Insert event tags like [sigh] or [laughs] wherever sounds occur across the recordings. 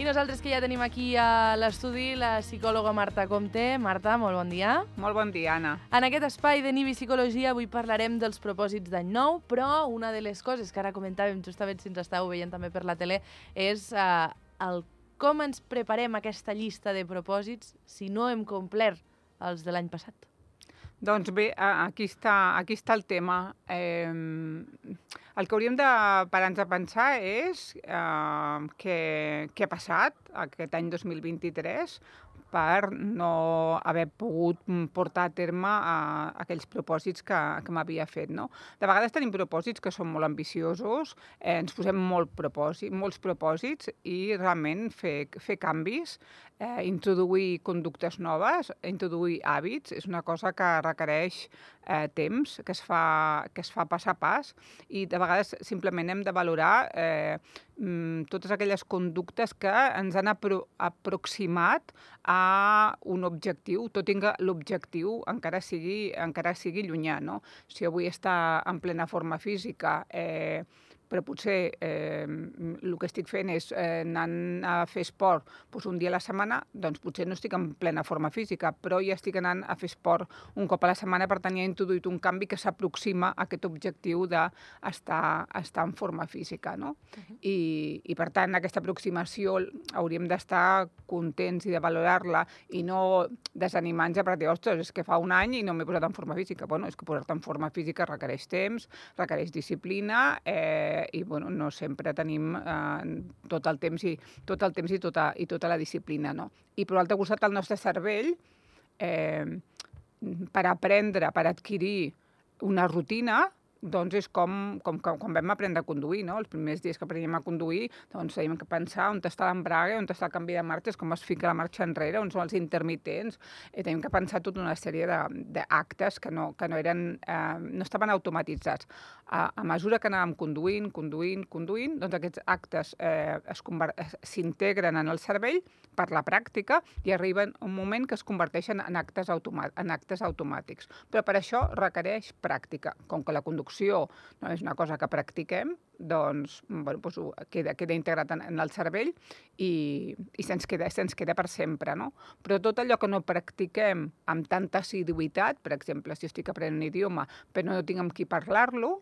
I nosaltres que ja tenim aquí a l'estudi la psicòloga Marta Comte. Marta, molt bon dia. Molt bon dia, Anna. En aquest espai de Nibi Psicologia avui parlarem dels propòsits d'any nou, però una de les coses que ara comentàvem justament si ens estàveu veient també per la tele és eh, el com ens preparem aquesta llista de propòsits si no hem complert els de l'any passat. Doncs bé, aquí està, aquí està el tema. Eh, el que hauríem de parar-nos a pensar és eh, què, què ha passat aquest any 2023 per no haver pogut portar a terme a, aquells propòsits que, que m'havia fet. No? De vegades tenim propòsits que són molt ambiciosos, eh, ens posem molt propòsit, molts propòsits i realment fer, fer canvis, eh, introduir conductes noves, introduir hàbits, és una cosa que requereix eh, temps, que es, fa, que es fa pas a pas i de vegades simplement hem de valorar eh, mm, totes aquelles conductes que ens han apro aproximat a un objectiu, tot i que l'objectiu encara sigui, encara sigui llunyà. No? Si avui està en plena forma física, eh, però potser eh, el que estic fent és eh, anant a fer esport doncs un dia a la setmana, doncs potser no estic en plena forma física, però ja estic anant a fer esport un cop a la setmana, per tant ja he introduït un canvi que s'aproxima a aquest objectiu d'estar estar en forma física. No? Uh -huh. I, I per tant aquesta aproximació hauríem d'estar contents i de valorar-la i no desanimar-nos per dir, ostres, és que fa un any i no m'he posat en forma física. Bueno, és que posar-te en forma física requereix temps, requereix disciplina, eh, i bueno, no sempre tenim eh, tot el temps i tot el temps i tota, i tota la disciplina. No? I per l'altre costat, el nostre cervell, eh, per aprendre, per adquirir una rutina, doncs és com, com, com quan vam aprendre a conduir, no? Els primers dies que apreníem a conduir, doncs teníem que pensar on està l'embrague, on està el canvi de marxes, com es fica la marxa enrere, on són els intermitents, i teníem que pensar tota una sèrie d'actes que, no, que no, eren, eh, no estaven automatitzats. A, a mesura que anàvem conduint, conduint, conduint, doncs aquests actes eh, s'integren en el cervell per la pràctica i arriben un moment que es converteixen en actes, en actes automàtics. Però per això requereix pràctica, com que la conducció traducció no és una cosa que practiquem, doncs, bueno, doncs queda, queda integrat en, en el cervell i, i se'ns queda, se queda per sempre. No? Però tot allò que no practiquem amb tanta assiduïtat, per exemple, si estic aprenent un idioma però no tinc amb qui parlar-lo,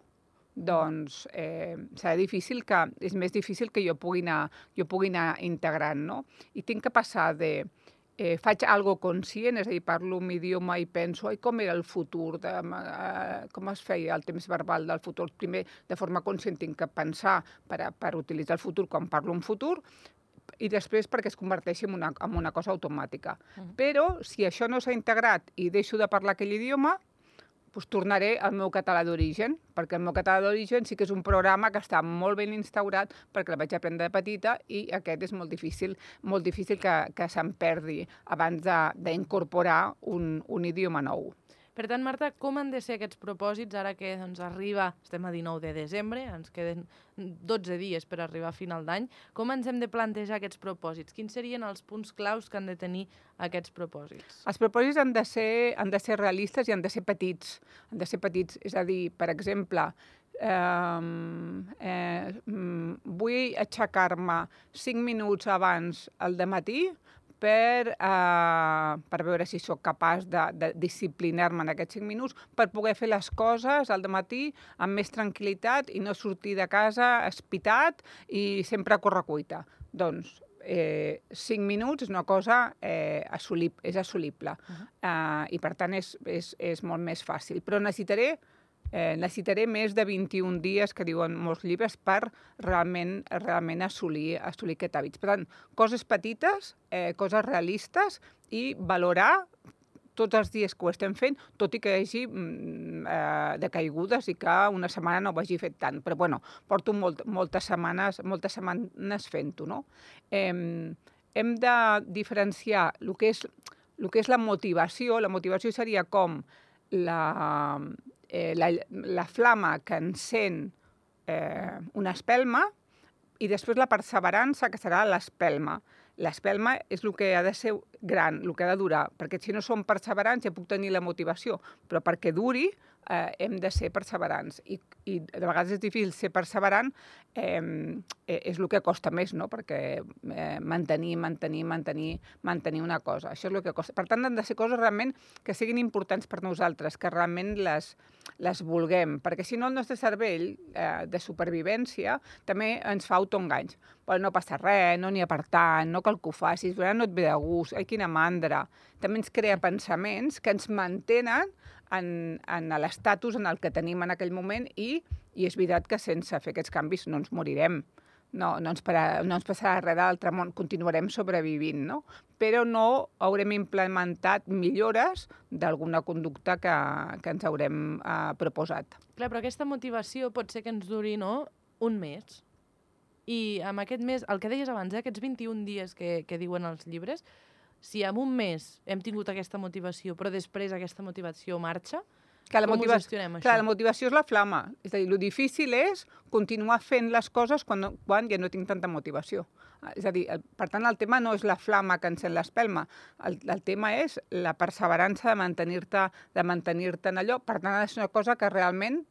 doncs eh, serà difícil que, és més difícil que jo pugui anar, jo pugui anar integrant, no? I tinc que passar de eh, faig algo conscient, és a dir, parlo un idioma i penso ai, com era el futur, de, eh, com es feia el temps verbal del futur. Primer, de forma conscient, tinc que pensar per, a, per utilitzar el futur quan parlo un futur, i després perquè es converteixi en una, en una cosa automàtica. Uh -huh. Però, si això no s'ha integrat i deixo de parlar aquell idioma, doncs tornaré al meu català d'origen, perquè el meu català d'origen sí que és un programa que està molt ben instaurat perquè el vaig aprendre de petita i aquest és molt difícil, molt difícil que, que se'n perdi abans d'incorporar un, un idioma nou. Per tant, Marta, com han de ser aquests propòsits ara que doncs, arriba, estem a 19 de desembre, ens queden 12 dies per arribar a final d'any, com ens hem de plantejar aquests propòsits? Quins serien els punts claus que han de tenir aquests propòsits? Els propòsits han de ser, han de ser realistes i han de ser petits. Han de ser petits, és a dir, per exemple, eh, eh, vull aixecar-me 5 minuts abans al matí per, eh, per veure si sóc capaç de, de disciplinar-me en aquests 5 minuts, per poder fer les coses al matí amb més tranquil·litat i no sortir de casa espitat i sempre a correcuita. Doncs eh, 5 minuts és una cosa eh, assolib és assolible uh -huh. eh, i per tant és, és, és molt més fàcil. Però necessitaré eh, necessitaré més de 21 dies, que diuen molts llibres, per realment, realment assolir, assolir aquest hàbit. Per tant, coses petites, eh, coses realistes i valorar tots els dies que ho estem fent, tot i que hi hagi mm, eh, de caigudes i que una setmana no ho hagi fet tant. Però bueno, porto molt, moltes setmanes, moltes setmanes fent-ho, no? Eh, hem de diferenciar el que, és, el que és la motivació. La motivació seria com la, eh, la, la flama que encén eh, una espelma i després la perseverança, que serà l'espelma. L'espelma és el que ha de ser gran, el que ha de durar, perquè si no som perseverants ja puc tenir la motivació, però perquè duri eh, hem de ser perseverants. I, I de vegades és difícil ser perseverant, eh, és el que costa més, no? perquè eh, mantenir, mantenir, mantenir, mantenir una cosa. Això és el que costa. Per tant, han de ser coses realment que siguin importants per nosaltres, que realment les, les vulguem, perquè si no el nostre cervell eh, de supervivència també ens fa autoenganys. Però no passa res, no n'hi ha per tant, no cal que ho facis, no et ve de gust, ai, quina mandra. També ens crea pensaments que ens mantenen en, en l'estatus en el que tenim en aquell moment i, i és veritat que sense fer aquests canvis no ens morirem. No, no, ens, para, no ens passarà res d'altre món, continuarem sobrevivint, no? Però no haurem implementat millores d'alguna conducta que, que ens haurem eh, proposat. Clar, però aquesta motivació pot ser que ens duri, no?, un mes. I amb aquest mes, el que deies abans, eh, aquests 21 dies que, que diuen els llibres, si en un mes hem tingut aquesta motivació, però després aquesta motivació marxa, que la com motiva... ho gestionem, això? Clar, la motivació és la flama. És a dir, el difícil és continuar fent les coses quan, no, quan ja no tinc tanta motivació. És a dir, el, per tant, el tema no és la flama que encén l'espelma. El, el tema és la perseverança de mantenir-te de mantenir-te en allò. Per tant, ser una cosa que realment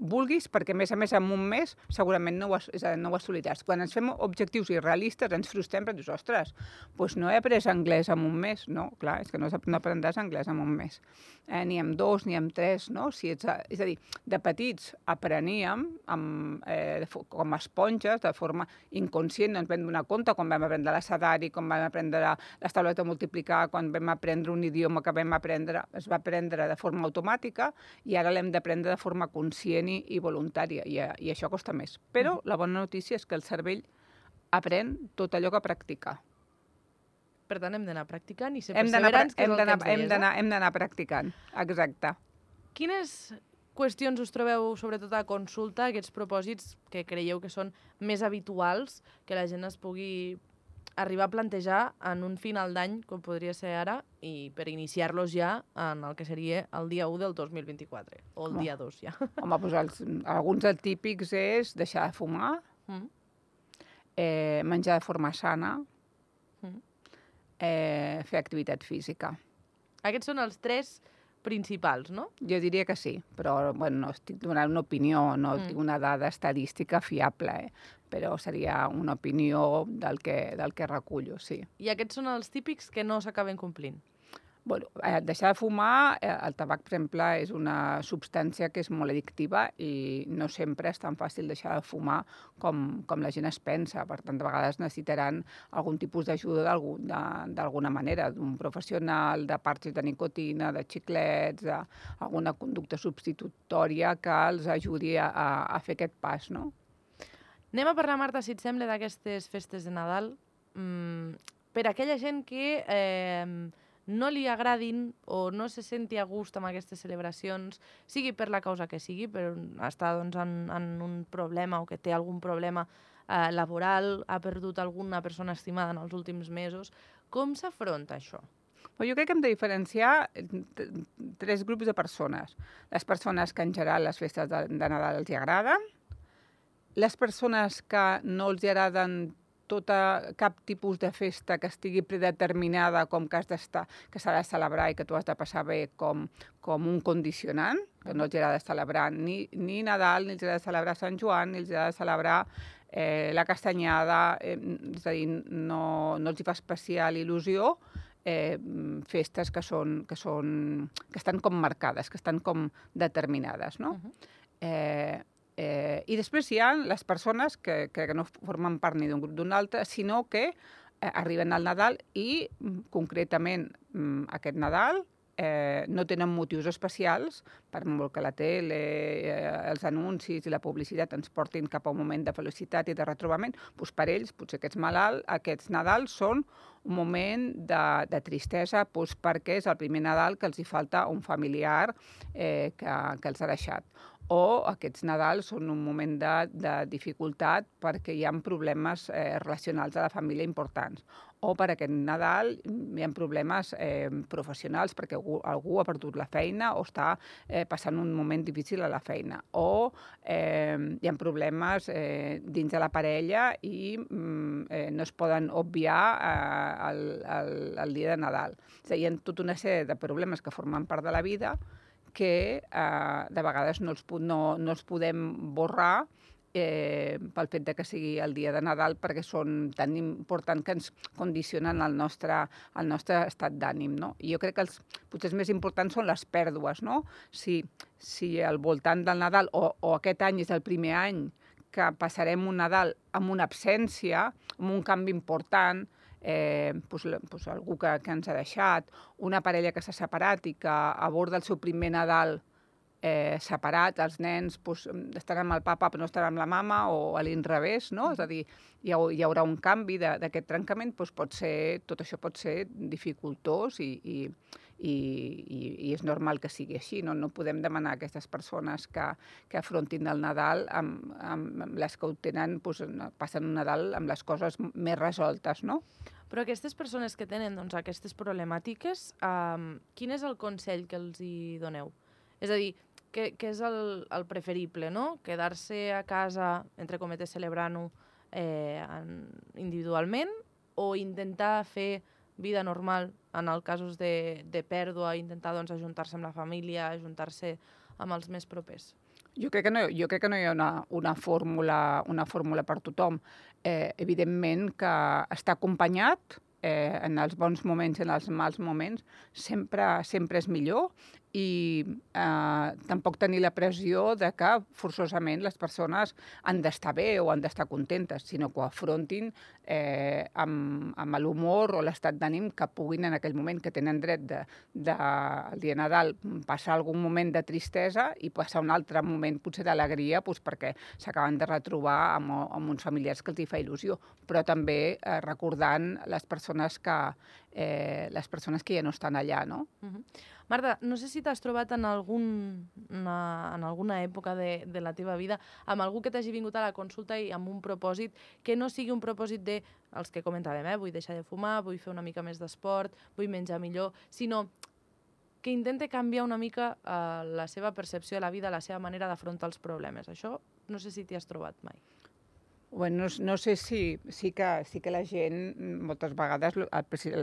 vulguis, perquè a més a més en un mes segurament no ho, no ho assoliràs. Quan ens fem objectius irrealistes ens frustrem perquè dius, ostres, doncs no he après anglès en un mes. No, clar, és que no, no aprendràs anglès en un mes. Eh, ni en dos, ni en tres, no? Si ets, és a dir, de petits apreníem amb, eh, com a esponges, de forma inconscient, no ens vam donar compte quan vam aprendre l'assadari, quan vam aprendre les taules de multiplicar, quan vam aprendre un idioma que vam aprendre, es va aprendre de forma automàtica i ara l'hem d'aprendre de forma conscient conscient i, voluntària, i, i això costa més. Però la bona notícia és que el cervell aprèn tot allò que practica. Per tant, hem d'anar practicant i ser hem perseverants, que és el que ens deies, hem Hem d'anar practicant, exacte. Quines qüestions us trobeu, sobretot a consulta, aquests propòsits que creieu que són més habituals que la gent es pugui arribar a plantejar en un final d'any, com podria ser ara, i per iniciar-los ja en el que seria el dia 1 del 2024, o el oh. dia 2 ja. [laughs] Home, doncs els, alguns dels típics és deixar de fumar, mm. eh, menjar de forma sana, mm. eh, fer activitat física. Aquests són els tres principals, no? Jo diria que sí, però bueno, no estic donant una opinió, no mm. tinc una dada estadística fiable, eh? Però seria una opinió del que, del que recullo, sí. I aquests són els típics que no s'acaben complint? Bueno, eh, deixar de fumar, eh, el tabac, per exemple, és una substància que és molt addictiva i no sempre és tan fàcil deixar de fumar com, com la gent es pensa. Per tant, de vegades necessitaran algun tipus d'ajuda d'alguna manera, d'un professional, de parts de nicotina, de xiclets, d'alguna conducta substitutòria que els ajudi a, a fer aquest pas, no? Anem a parlar, Marta, si et sembla, d'aquestes festes de Nadal. Mm, per aquella gent que eh, no li agradin o no se senti a gust amb aquestes celebracions, sigui per la causa que sigui, per estar doncs, en, en un problema o que té algun problema eh, laboral, ha perdut alguna persona estimada en els últims mesos, com s'afronta això? jo crec que hem de diferenciar tres grups de persones. Les persones que en general les festes de, de Nadal els agraden, les persones que no els agraden tota, cap tipus de festa que estigui predeterminada com que has d'estar, que s'ha de celebrar i que tu has de passar bé com, com un condicionant, que no els agrada celebrar ni, ni Nadal, ni els agrada celebrar Sant Joan, ni els agrada celebrar eh, la castanyada, eh, és a dir, no, no els hi fa especial il·lusió eh, festes que, són, que, són, que estan com marcades, que estan com determinades, no? Uh -huh. eh, Eh, I després hi ha les persones que, que no formen part ni d'un grup d'un altre, sinó que eh, arriben al Nadal i, mm, concretament, mm, aquest Nadal, eh, no tenen motius especials, per molt que la tele, eh, els anuncis i la publicitat ens portin cap a un moment de felicitat i de retrobament, doncs per ells, potser aquests, malalt, aquests Nadals són un moment de, de tristesa doncs perquè és el primer Nadal que els hi falta un familiar eh, que, que els ha deixat o aquests Nadals són un moment de, de dificultat perquè hi ha problemes eh, relacionals a la família importants. o per aquest Nadal hi ha problemes eh, professionals perquè algú, algú ha perdut la feina o està eh, passant un moment difícil a la feina, o eh, hi ha problemes eh, dins de la parella i mm, eh, no es poden obviar eh, el, el, el dia de Nadal. És a dir, hi ha tota una sèrie de problemes que formen part de la vida que eh, de vegades no els, no, no els podem borrar eh, pel fet de que sigui el dia de Nadal perquè són tan importants que ens condicionen el nostre, el nostre estat d'ànim. No? I jo crec que els, potser els més importants són les pèrdues. No? Si, si al voltant del Nadal, o, o aquest any és el primer any que passarem un Nadal amb una absència, amb un canvi important, eh, pues, pues algú que, que ens ha deixat, una parella que s'ha separat i que aborda el seu primer Nadal eh, separat, els nens pues, estaran amb el papa però no estaran amb la mama o a l'inrevés, no? És a dir, hi, ha, hi haurà un canvi d'aquest trencament, doncs pot ser, tot això pot ser dificultós i, i, i, i, i és normal que sigui així. No, no podem demanar a aquestes persones que, que afrontin el Nadal amb, amb, amb les que ho tenen, doncs, passen un Nadal amb les coses més resoltes, no? Però aquestes persones que tenen doncs, aquestes problemàtiques, um, quin és el consell que els hi doneu? És a dir, què, què és el, el preferible, no? Quedar-se a casa, entre cometes, celebrant-ho eh, individualment o intentar fer vida normal en els casos de, de pèrdua, intentar doncs, ajuntar-se amb la família, ajuntar-se amb els més propers? Jo crec que no, jo crec que no hi ha una, una, fórmula, una fórmula per tothom. Eh, evidentment que està acompanyat, eh, en els bons moments i en els mals moments, sempre, sempre és millor i eh, tampoc tenir la pressió de que forçosament les persones han d'estar bé o han d'estar contentes, sinó que ho afrontin eh, amb, amb l'humor o l'estat d'ànim que puguin en aquell moment que tenen dret de, de, el dia Nadal passar algun moment de tristesa i passar un altre moment potser d'alegria doncs perquè s'acaben de retrobar amb, amb uns familiars que els hi fa il·lusió, però també eh, recordant les persones que, eh, les persones que ja no estan allà, no? Uh -huh. Marta, no sé si t'has trobat en, algun, una, en alguna època de, de la teva vida amb algú que t'hagi vingut a la consulta i amb un propòsit que no sigui un propòsit de, els que comentàvem, eh? vull deixar de fumar, vull fer una mica més d'esport, vull menjar millor, sinó que intente canviar una mica eh, la seva percepció de la vida, la seva manera d'afrontar els problemes. Això no sé si t'hi has trobat mai. Bueno, no, no sé si, sí, que, sí que la gent moltes vegades el,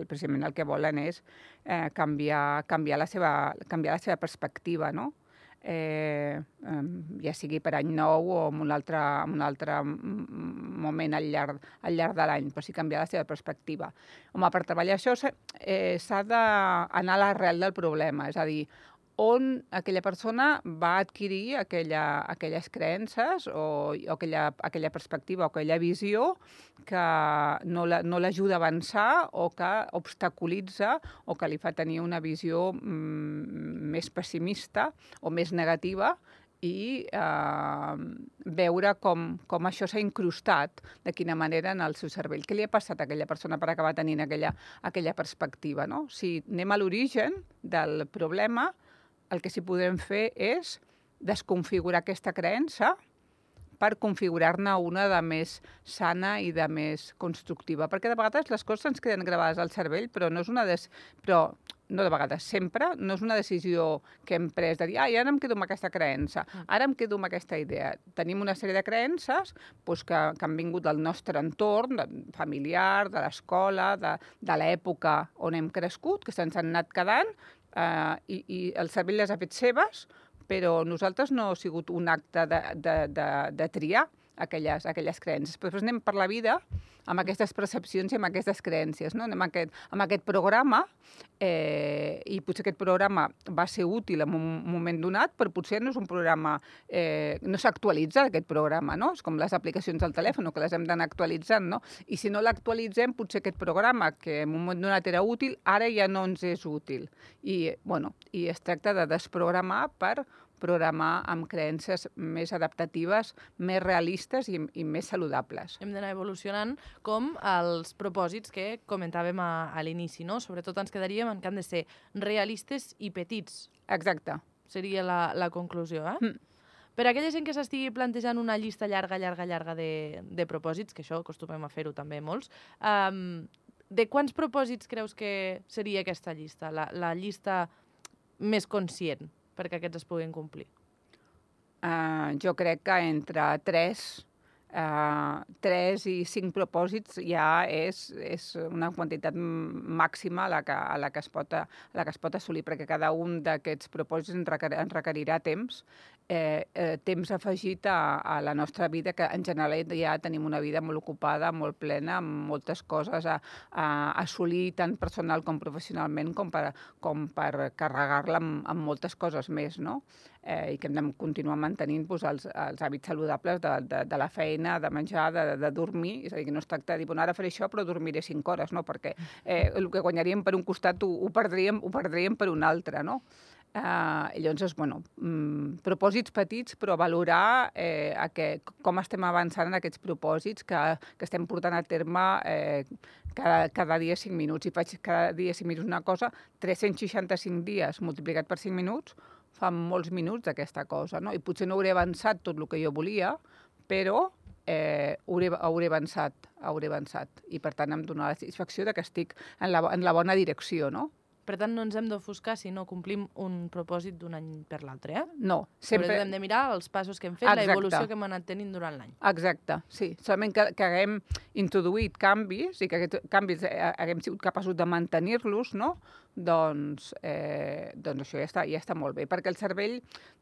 precisament el que volen és eh, canviar, canviar, la seva, canviar la seva perspectiva, no? Eh, eh, ja sigui per any nou o en un altre, en un altre moment al llarg, al llarg de l'any, però sí canviar la seva perspectiva. Home, per treballar això s'ha eh, d'anar a l'arrel del problema, és a dir, on aquella persona va adquirir aquella, aquelles creences o, o aquella, aquella perspectiva o aquella visió que no l'ajuda la, no a avançar o que obstaculitza o que li fa tenir una visió mm, més pessimista o més negativa i eh, veure com, com això s'ha incrustat, de quina manera en el seu cervell. Què li ha passat a aquella persona per acabar tenint aquella, aquella perspectiva? No? Si anem a l'origen del problema, el que sí podem fer és desconfigurar aquesta creença per configurar-ne una de més sana i de més constructiva. Perquè de vegades les coses ens queden gravades al cervell, però no és una des... però no de vegades, sempre, no és una decisió que hem pres de dir, ai, ara em quedo amb aquesta creença, mm. ara em quedo amb aquesta idea. Tenim una sèrie de creences doncs, que, que han vingut del nostre entorn, de, familiar, de l'escola, de, de l'època on hem crescut, que se'ns han anat quedant, eh, i, i el cervell les ha fet seves, però nosaltres no ha sigut un acte de, de, de, de triar aquelles, aquelles creences. Però després anem per la vida amb aquestes percepcions i amb aquestes creences, no? Anem amb aquest, amb aquest programa eh, i potser aquest programa va ser útil en un moment donat, però potser no és un programa... Eh, no s'actualitza aquest programa, no? És com les aplicacions del telèfon, que les hem d'anar actualitzant, no? I si no l'actualitzem, potser aquest programa, que en un moment donat era útil, ara ja no ens és útil. I, bueno, i es tracta de desprogramar per programar amb creences més adaptatives, més realistes i, i més saludables. Hem d'anar evolucionant com els propòsits que comentàvem a, a l'inici, no? Sobretot ens quedaríem en que han de ser realistes i petits. Exacte. Seria la, la conclusió, eh? Mm. Per a aquella gent que s'estigui plantejant una llista llarga, llarga, llarga de, de propòsits, que això acostumem a fer-ho també molts, um, de quants propòsits creus que seria aquesta llista? La, la llista més conscient perquè aquests es puguin complir? Uh, jo crec que entre 3 uh, 3 i 5 propòsits ja és, és una quantitat màxima a la, que, a, la que es pot, a la que es pot assolir, perquè cada un d'aquests propòsits ens requerirà temps, eh, eh, temps afegit a, a la nostra vida, que en general ja tenim una vida molt ocupada, molt plena, amb moltes coses a, a assolir tant personal com professionalment com per, com per carregar-la amb, amb moltes coses més, no? eh, i que hem de continuar mantenint doncs, els, els hàbits saludables de, de, de la feina, de menjar, de, de dormir. És a dir, que no es tracta de dir, bueno, ara faré això, però dormiré 5 hores, no? Perquè eh, el que guanyaríem per un costat ho, ho, perdríem, ho perdríem per un altre, no? Uh, llavors, bueno, mm, propòsits petits, però valorar eh, a que, com estem avançant en aquests propòsits que, que estem portant a terme eh, cada, cada dia 5 minuts. Si faig cada dia 5 minuts una cosa, 365 dies multiplicat per 5 minuts, fa molts minuts d'aquesta cosa, no? I potser no hauré avançat tot el que jo volia, però eh, hauré, hauré avançat, hauré avançat. I per tant em dona la satisfacció de que estic en la, en la bona direcció, no? Per tant, no ens hem d'ofuscar si no complim un propòsit d'un any per l'altre, eh? No, sempre... Però hem de mirar els passos que hem fet, l'evolució que hem anat tenint durant l'any. Exacte, sí. Solament que, que haguem introduït canvis i que aquests canvis eh, haguem sigut capaços de mantenir-los, no? Doncs, eh, doncs això ja està, ja està molt bé, perquè el cervell,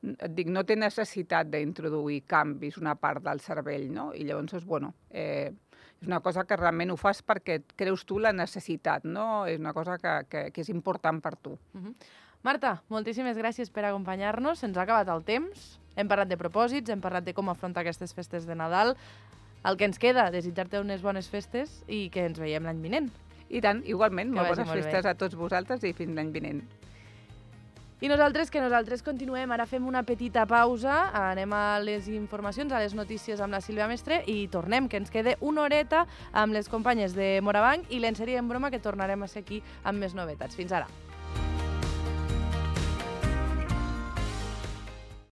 et dic, no té necessitat d'introduir canvis una part del cervell, no? I llavors, és, bueno, eh, és una cosa que realment ho fas perquè creus tu la necessitat, no? És una cosa que, que, que és important per tu. Uh -huh. Marta, moltíssimes gràcies per acompanyar-nos. Se'ns ha acabat el temps. Hem parlat de propòsits, hem parlat de com afrontar aquestes festes de Nadal. El que ens queda, desitjar-te unes bones festes i que ens veiem l'any vinent. I tant, igualment. Que molt bones molt festes bé. a tots vosaltres i fins l'any vinent. I nosaltres, que nosaltres continuem, ara fem una petita pausa, anem a les informacions, a les notícies amb la Sílvia Mestre i tornem, que ens quede una horeta amb les companyes de Morabanc i l'enseria en broma que tornarem a ser aquí amb més novetats. Fins ara.